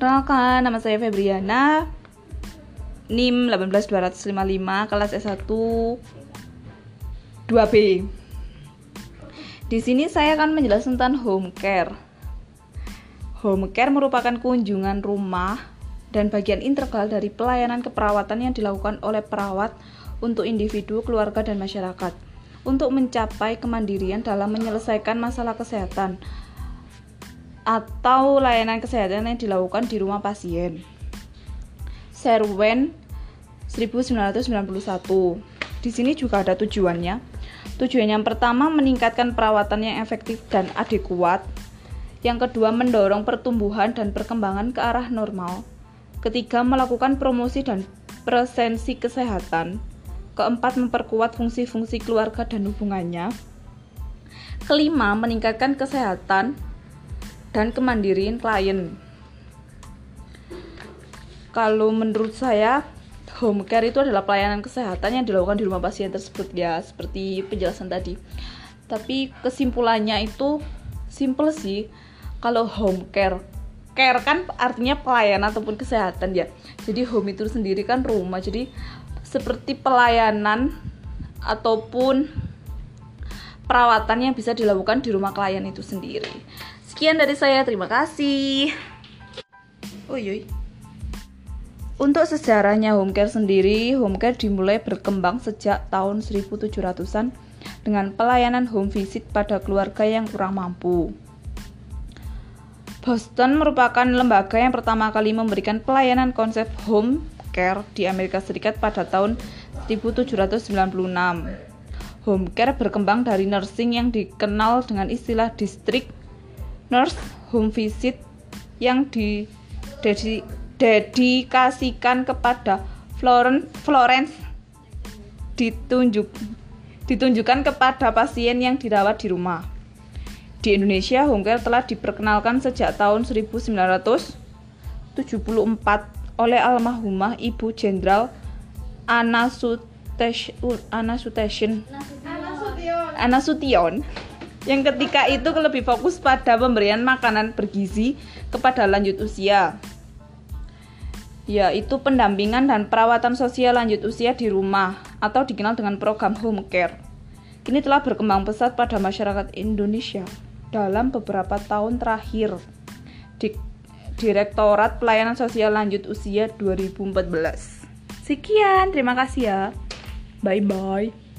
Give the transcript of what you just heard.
Perkenalkan, nama saya Febriana NIM 18255 kelas S1 2B. Di sini saya akan menjelaskan tentang home care. Home care merupakan kunjungan rumah dan bagian integral dari pelayanan keperawatan yang dilakukan oleh perawat untuk individu, keluarga, dan masyarakat untuk mencapai kemandirian dalam menyelesaikan masalah kesehatan atau layanan kesehatan yang dilakukan di rumah pasien. Serwen 1991. Di sini juga ada tujuannya. Tujuan yang pertama meningkatkan perawatan yang efektif dan adekuat. Yang kedua mendorong pertumbuhan dan perkembangan ke arah normal. Ketiga melakukan promosi dan presensi kesehatan. Keempat memperkuat fungsi-fungsi keluarga dan hubungannya. Kelima meningkatkan kesehatan dan kemandirian klien. Kalau menurut saya, home care itu adalah pelayanan kesehatan yang dilakukan di rumah pasien tersebut ya, seperti penjelasan tadi. Tapi kesimpulannya itu simple sih. Kalau home care, care kan artinya pelayanan ataupun kesehatan ya. Jadi home itu sendiri kan rumah. Jadi seperti pelayanan ataupun perawatan yang bisa dilakukan di rumah klien itu sendiri. Sekian dari saya, terima kasih. Oh yoi. Untuk sejarahnya home care sendiri, home care dimulai berkembang sejak tahun 1700-an dengan pelayanan home visit pada keluarga yang kurang mampu. Boston merupakan lembaga yang pertama kali memberikan pelayanan konsep home care di Amerika Serikat pada tahun 1796. Home care berkembang dari nursing yang dikenal dengan istilah distrik nurse home visit yang didedikasikan kepada Florence, Florence ditunjuk ditunjukkan kepada pasien yang dirawat di rumah. Di Indonesia, home care telah diperkenalkan sejak tahun 1974 oleh almarhumah Ibu Jenderal Anna Sutation Anna Sution yang ketika itu lebih fokus pada pemberian makanan bergizi kepada lanjut usia yaitu pendampingan dan perawatan sosial lanjut usia di rumah atau dikenal dengan program home care. Kini telah berkembang pesat pada masyarakat Indonesia dalam beberapa tahun terakhir. Di Direktorat Pelayanan Sosial Lanjut Usia 2014. Sekian, terima kasih ya. Bye bye.